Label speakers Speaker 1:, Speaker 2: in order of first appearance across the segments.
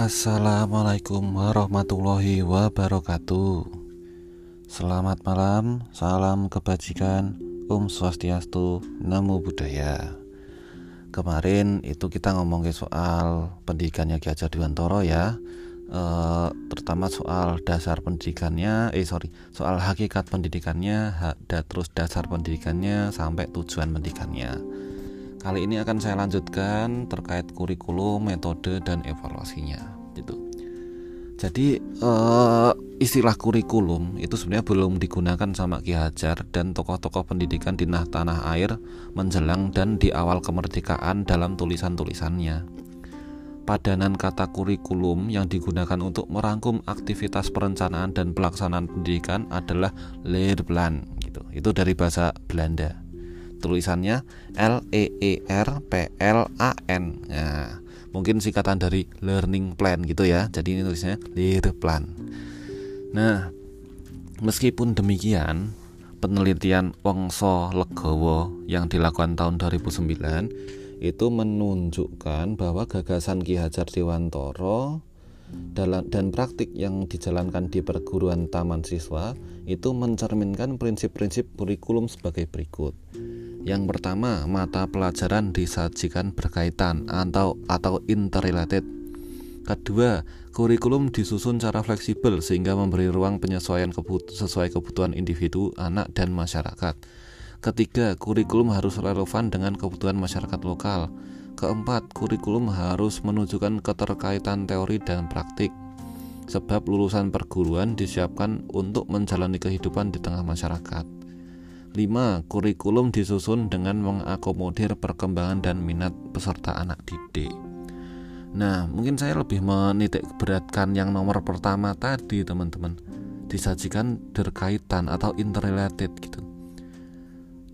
Speaker 1: Assalamualaikum warahmatullahi wabarakatuh. Selamat malam, salam kebajikan, Om Swastiastu, Namo Buddhaya. Kemarin itu kita ngomongin soal pendidikannya Ki Hajar Dewantoro ya. E, Terutama soal dasar pendidikannya, eh sorry Soal hakikat pendidikannya, ha, terus dasar pendidikannya sampai tujuan pendidikannya. Kali ini akan saya lanjutkan terkait kurikulum, metode, dan evaluasinya. Gitu. Jadi uh, istilah kurikulum itu sebenarnya belum digunakan sama Ki Hajar dan tokoh-tokoh pendidikan di nah tanah air menjelang dan di awal kemerdekaan dalam tulisan-tulisannya. Padanan kata kurikulum yang digunakan untuk merangkum aktivitas perencanaan dan pelaksanaan pendidikan adalah leerplan gitu. Itu dari bahasa Belanda tulisannya L E E R P L A N nah mungkin singkatan dari learning plan gitu ya jadi ini tulisnya plan nah meskipun demikian penelitian Wongso Legowo yang dilakukan tahun 2009 itu menunjukkan bahwa gagasan Ki Hajar Dewantoro dan praktik yang dijalankan di perguruan taman siswa itu mencerminkan prinsip-prinsip kurikulum sebagai berikut. Yang pertama, mata pelajaran disajikan berkaitan atau atau interrelated. Kedua, kurikulum disusun secara fleksibel sehingga memberi ruang penyesuaian kebut sesuai kebutuhan individu, anak, dan masyarakat. Ketiga, kurikulum harus relevan dengan kebutuhan masyarakat lokal. Keempat, kurikulum harus menunjukkan keterkaitan teori dan praktik. Sebab lulusan perguruan disiapkan untuk menjalani kehidupan di tengah masyarakat. 5. Kurikulum disusun dengan mengakomodir perkembangan dan minat peserta anak didik. Nah, mungkin saya lebih menitik beratkan yang nomor pertama tadi, teman-teman. Disajikan berkaitan atau interrelated gitu.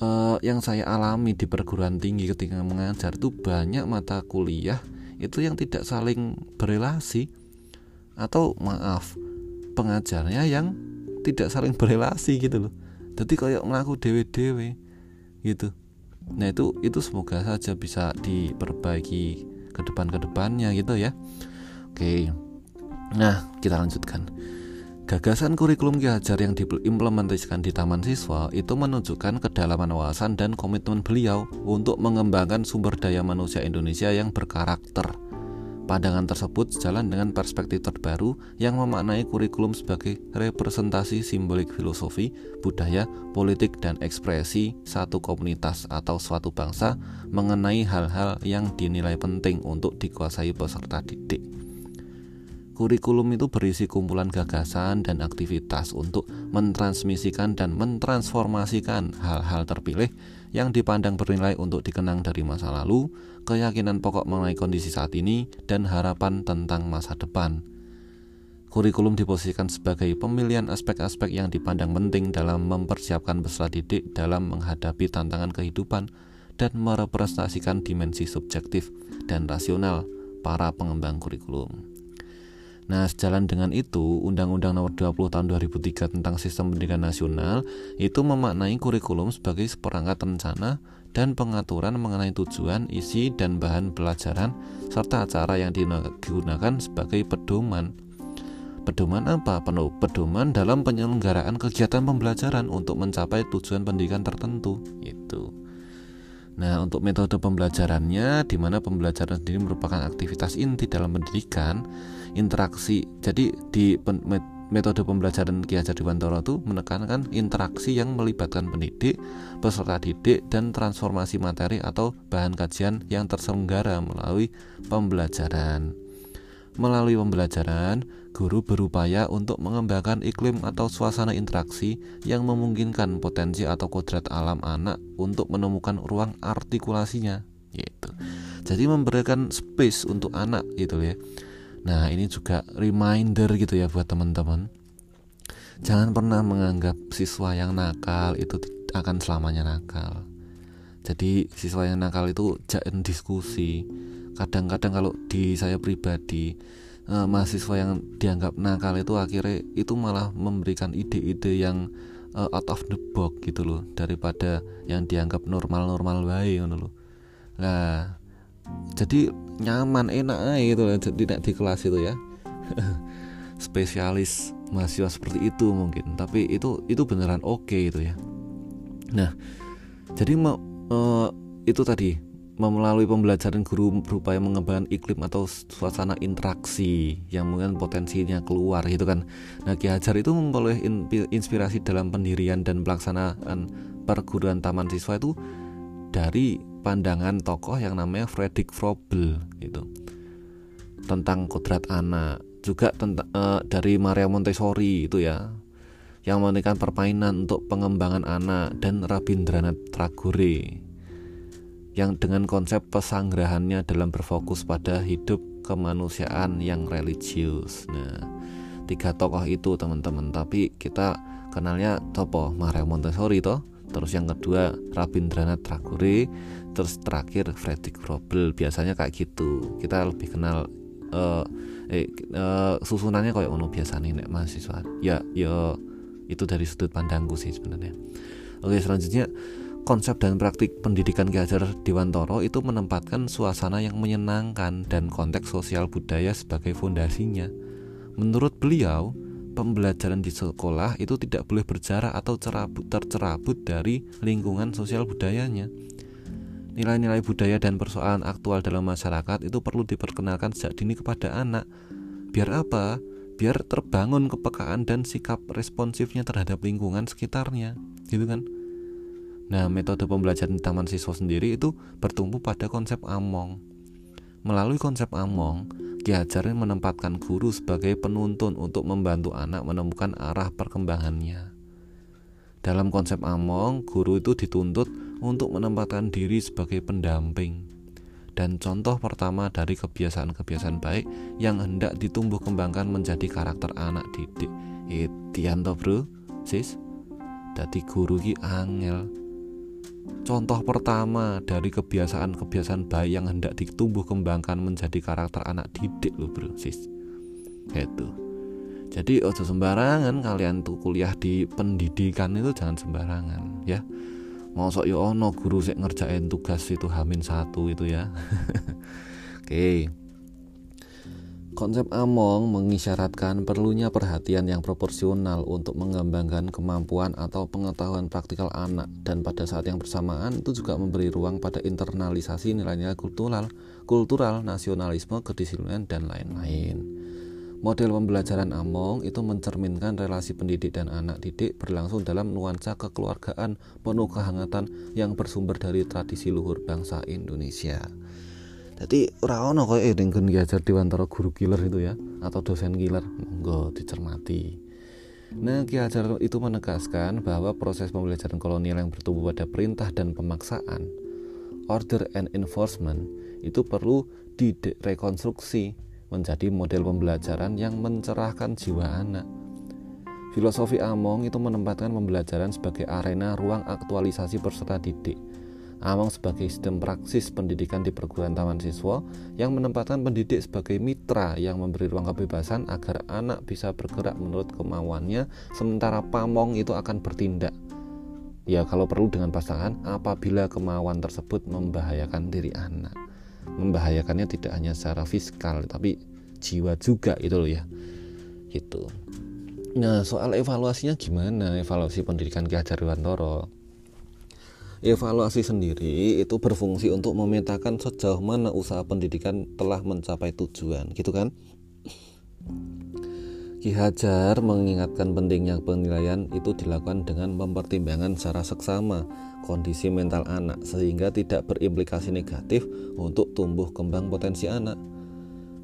Speaker 1: Uh, yang saya alami di perguruan tinggi ketika mengajar itu banyak mata kuliah itu yang tidak saling berelasi atau maaf pengajarnya yang tidak saling berelasi gitu loh jadi kayak melaku dewe dewe gitu. Nah itu itu semoga saja bisa diperbaiki ke depan ke depannya gitu ya. Oke. Nah kita lanjutkan. Gagasan kurikulum Ki Hajar yang diimplementasikan di Taman Siswa itu menunjukkan kedalaman wawasan dan komitmen beliau untuk mengembangkan sumber daya manusia Indonesia yang berkarakter Pandangan tersebut sejalan dengan perspektif terbaru yang memaknai kurikulum sebagai representasi simbolik filosofi, budaya, politik, dan ekspresi satu komunitas atau suatu bangsa mengenai hal-hal yang dinilai penting untuk dikuasai peserta didik. Kurikulum itu berisi kumpulan gagasan dan aktivitas untuk mentransmisikan dan mentransformasikan hal-hal terpilih yang dipandang bernilai untuk dikenang dari masa lalu, keyakinan pokok mengenai kondisi saat ini, dan harapan tentang masa depan. Kurikulum diposisikan sebagai pemilihan aspek-aspek yang dipandang penting dalam mempersiapkan peserta didik dalam menghadapi tantangan kehidupan dan merepresentasikan dimensi subjektif dan rasional para pengembang kurikulum. Nah, sejalan dengan itu, Undang-Undang Nomor 20 Tahun 2003 tentang Sistem Pendidikan Nasional itu memaknai kurikulum sebagai seperangkat rencana dan pengaturan mengenai tujuan, isi, dan bahan pelajaran serta acara yang digunakan sebagai pedoman. Pedoman apa? Pedoman dalam penyelenggaraan kegiatan pembelajaran untuk mencapai tujuan pendidikan tertentu. Itu. Nah, untuk metode pembelajarannya, di mana pembelajaran sendiri merupakan aktivitas inti dalam pendidikan, interaksi. Jadi di metode pembelajaran Ki Hajar Dewantara itu menekankan interaksi yang melibatkan pendidik, peserta didik, dan transformasi materi atau bahan kajian yang terselenggara melalui pembelajaran. Melalui pembelajaran, guru berupaya untuk mengembangkan iklim atau suasana interaksi yang memungkinkan potensi atau kodrat alam anak untuk menemukan ruang artikulasinya gitu. Jadi memberikan space untuk anak gitu ya. Nah, ini juga reminder gitu ya buat teman-teman. Jangan pernah menganggap siswa yang nakal itu akan selamanya nakal. Jadi siswa yang nakal itu jangan diskusi. Kadang-kadang kalau di saya pribadi uh, mahasiswa yang dianggap nakal itu akhirnya itu malah memberikan ide-ide yang uh, out of the box gitu loh daripada yang dianggap normal-normal baik gitu loh. Nah, jadi nyaman enak aja itu tidak di kelas itu ya. Spesialis mahasiswa seperti itu mungkin. Tapi itu itu beneran oke okay itu ya. Nah jadi mau uh, itu tadi. Melalui pembelajaran guru berupaya mengembangkan iklim atau suasana interaksi yang mungkin potensinya keluar gitu kan. Nah Ki Hajar itu memperoleh inspirasi dalam pendirian dan pelaksanaan perguruan taman siswa itu dari pandangan tokoh yang namanya Fredrik Froebel gitu. Tentang kodrat anak juga tentang uh, dari Maria Montessori itu ya yang memberikan permainan untuk pengembangan anak dan Rabindranath Tagore yang dengan konsep pesanggrahannya dalam berfokus pada hidup kemanusiaan yang religius. Nah, tiga tokoh itu teman-teman, tapi kita kenalnya topo Maria Montessori toh, terus yang kedua Rabindranath Tagore, terus terakhir Fredrik Froebel. Biasanya kayak gitu. Kita lebih kenal uh, eh uh, susunannya kayak ono biasa nih nek mahasiswa ya ya itu dari sudut pandangku sih sebenarnya oke selanjutnya konsep dan praktik pendidikan Ki Hajar Dewantoro itu menempatkan suasana yang menyenangkan dan konteks sosial budaya sebagai fondasinya menurut beliau pembelajaran di sekolah itu tidak boleh berjarak atau cerabut, tercerabut dari lingkungan sosial budayanya Nilai-nilai budaya dan persoalan aktual dalam masyarakat itu perlu diperkenalkan sejak dini kepada anak. Biar apa? Biar terbangun kepekaan dan sikap responsifnya terhadap lingkungan sekitarnya, gitu kan? Nah, metode pembelajaran di taman siswa sendiri itu bertumbuh pada konsep Among. Melalui konsep Among, Ki Hajar menempatkan guru sebagai penuntun untuk membantu anak menemukan arah perkembangannya. Dalam konsep Among, guru itu dituntut untuk menempatkan diri sebagai pendamping. Dan contoh pertama dari kebiasaan-kebiasaan baik yang hendak ditumbuh kembangkan menjadi karakter anak didik. Itian toh bro. Sis. Dadi guru ki angel Contoh pertama dari kebiasaan-kebiasaan baik yang hendak ditumbuh kembangkan menjadi karakter anak didik loh bro sis Itu Jadi ojo sembarangan kalian tuh kuliah di pendidikan itu jangan sembarangan ya Mosok yo ono guru sik ngerjain tugas itu hamin satu itu ya. Oke. Okay. Konsep Among mengisyaratkan perlunya perhatian yang proporsional untuk mengembangkan kemampuan atau pengetahuan praktikal anak dan pada saat yang bersamaan itu juga memberi ruang pada internalisasi nilai-nilai kultural, kultural, nasionalisme, kedisiplinan dan lain-lain. Model pembelajaran Among itu mencerminkan relasi pendidik dan anak didik berlangsung dalam nuansa kekeluargaan penuh kehangatan yang bersumber dari tradisi luhur bangsa Indonesia. Jadi ora ono koyo dengan diajar di antara guru killer itu ya atau dosen killer, enggak dicermati. Nah, Ki itu menegaskan bahwa proses pembelajaran kolonial yang bertumbuh pada perintah dan pemaksaan, order and enforcement, itu perlu direkonstruksi menjadi model pembelajaran yang mencerahkan jiwa anak. Filosofi Among itu menempatkan pembelajaran sebagai arena ruang aktualisasi peserta didik. Among sebagai sistem praksis pendidikan di perguruan taman siswa yang menempatkan pendidik sebagai mitra yang memberi ruang kebebasan agar anak bisa bergerak menurut kemauannya, sementara Pamong itu akan bertindak. Ya kalau perlu dengan pasangan apabila kemauan tersebut membahayakan diri anak. Membahayakannya tidak hanya secara fiskal tapi jiwa juga itu loh ya. Gitu. Nah soal evaluasinya gimana? Evaluasi pendidikan Ki Hajar evaluasi sendiri itu berfungsi untuk memetakan sejauh mana usaha pendidikan telah mencapai tujuan gitu kan Ki Hajar mengingatkan pentingnya penilaian itu dilakukan dengan mempertimbangkan secara seksama kondisi mental anak sehingga tidak berimplikasi negatif untuk tumbuh kembang potensi anak.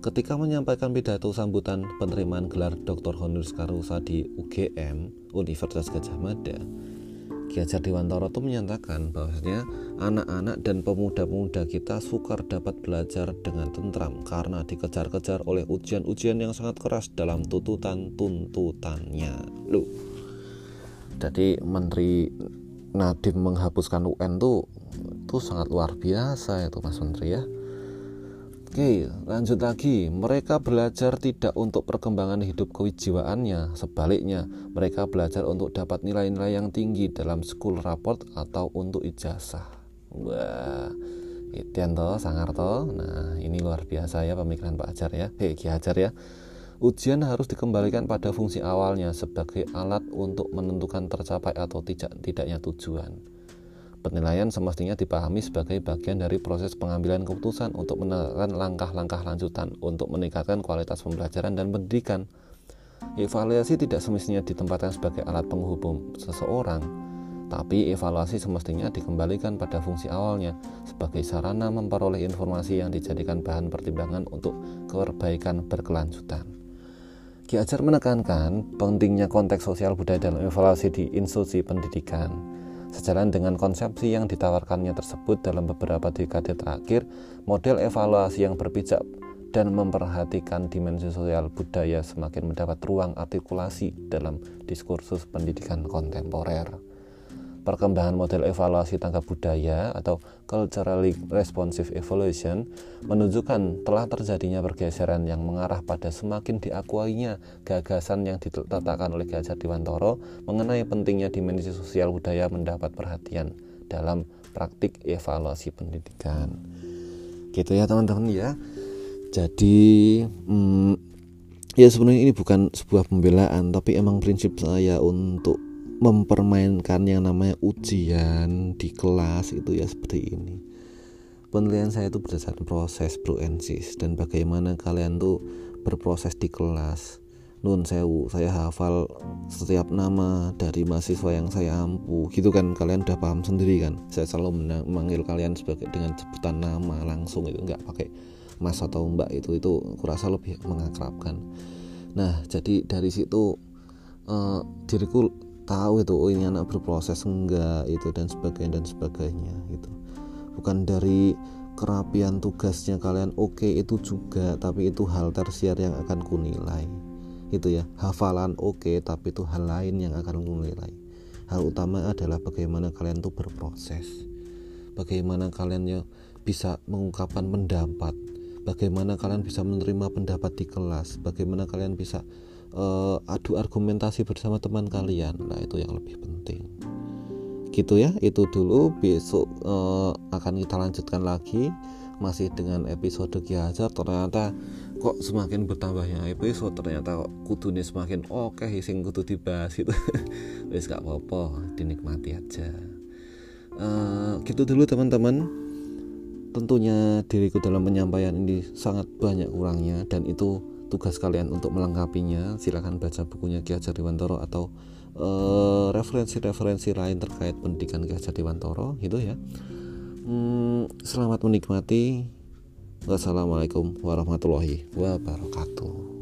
Speaker 1: Ketika menyampaikan pidato sambutan penerimaan gelar Dr. Honoris Causa di UGM Universitas Gajah Mada, Ki Hajar Dewantara itu menyatakan bahwasanya anak-anak dan pemuda-pemuda kita sukar dapat belajar dengan tentram karena dikejar-kejar oleh ujian-ujian yang sangat keras dalam tuntutan-tuntutannya. Lu. Jadi Menteri Nadiem menghapuskan UN tuh itu sangat luar biasa itu Mas Menteri ya. Oke, lanjut lagi. Mereka belajar tidak untuk perkembangan hidup kejiwaannya, sebaliknya, mereka belajar untuk dapat nilai-nilai yang tinggi dalam school report atau untuk ijazah. Wah, Itianto Sangarto nah ini luar biasa ya pemikiran Pak Ajar ya hei Ki Hajar ya Ujian harus dikembalikan pada fungsi awalnya sebagai alat untuk menentukan tercapai atau tidak tidaknya tujuan. Penilaian semestinya dipahami sebagai bagian dari proses pengambilan keputusan untuk menekan langkah-langkah lanjutan untuk meningkatkan kualitas pembelajaran dan pendidikan. Evaluasi tidak semestinya ditempatkan sebagai alat penghubung seseorang, tapi evaluasi semestinya dikembalikan pada fungsi awalnya sebagai sarana memperoleh informasi yang dijadikan bahan pertimbangan untuk perbaikan berkelanjutan. Ki Ajar menekankan pentingnya konteks sosial budaya dalam evaluasi di institusi pendidikan. Sejalan dengan konsepsi yang ditawarkannya tersebut dalam beberapa dekade terakhir, model evaluasi yang berpijak dan memperhatikan dimensi sosial budaya semakin mendapat ruang artikulasi dalam diskursus pendidikan kontemporer perkembangan model evaluasi tangkap budaya atau culturally responsive evaluation menunjukkan telah terjadinya pergeseran yang mengarah pada semakin diakuinya gagasan yang diletakkan oleh Gajah Dewantoro mengenai pentingnya dimensi sosial budaya mendapat perhatian dalam praktik evaluasi pendidikan. Gitu ya teman-teman ya. Jadi hmm, ya sebenarnya ini bukan sebuah pembelaan tapi emang prinsip saya untuk mempermainkan yang namanya ujian di kelas itu ya seperti ini. Penilaian saya itu berdasarkan proses bro dan bagaimana kalian tuh berproses di kelas. Nun sewu saya hafal setiap nama dari mahasiswa yang saya ampu. Gitu kan kalian udah paham sendiri kan? Saya selalu memanggil kalian sebagai dengan sebutan nama langsung itu nggak pakai mas atau mbak itu itu kurasa lebih mengakrabkan. Nah jadi dari situ uh, diriku tahu itu oh ini anak berproses enggak itu dan sebagainya dan sebagainya gitu. Bukan dari kerapian tugasnya kalian oke okay, itu juga tapi itu hal tersiar yang akan kunilai. Itu ya hafalan oke okay, tapi itu hal lain yang akan kunilai. Hal utama adalah bagaimana kalian tuh berproses. Bagaimana kalian ya bisa mengungkapkan pendapat bagaimana kalian bisa menerima pendapat di kelas? Bagaimana kalian bisa uh, adu argumentasi bersama teman kalian? Nah itu yang lebih penting. Gitu ya itu dulu. Besok uh, akan kita lanjutkan lagi. Masih dengan episode Ki Hajar ternyata kok semakin bertambahnya episode. Ternyata kok kudunya semakin oke okay, sing kudu dibahas itu. Wis gak apa-apa dinikmati aja. Uh, gitu dulu teman-teman tentunya diriku dalam penyampaian ini sangat banyak kurangnya dan itu tugas kalian untuk melengkapinya. Silahkan baca bukunya Ki Hajar Dewantoro atau eh, referensi-referensi uh, lain terkait pendidikan Ki Hajar Dewantoro gitu ya. Hmm, selamat menikmati. Wassalamualaikum warahmatullahi wabarakatuh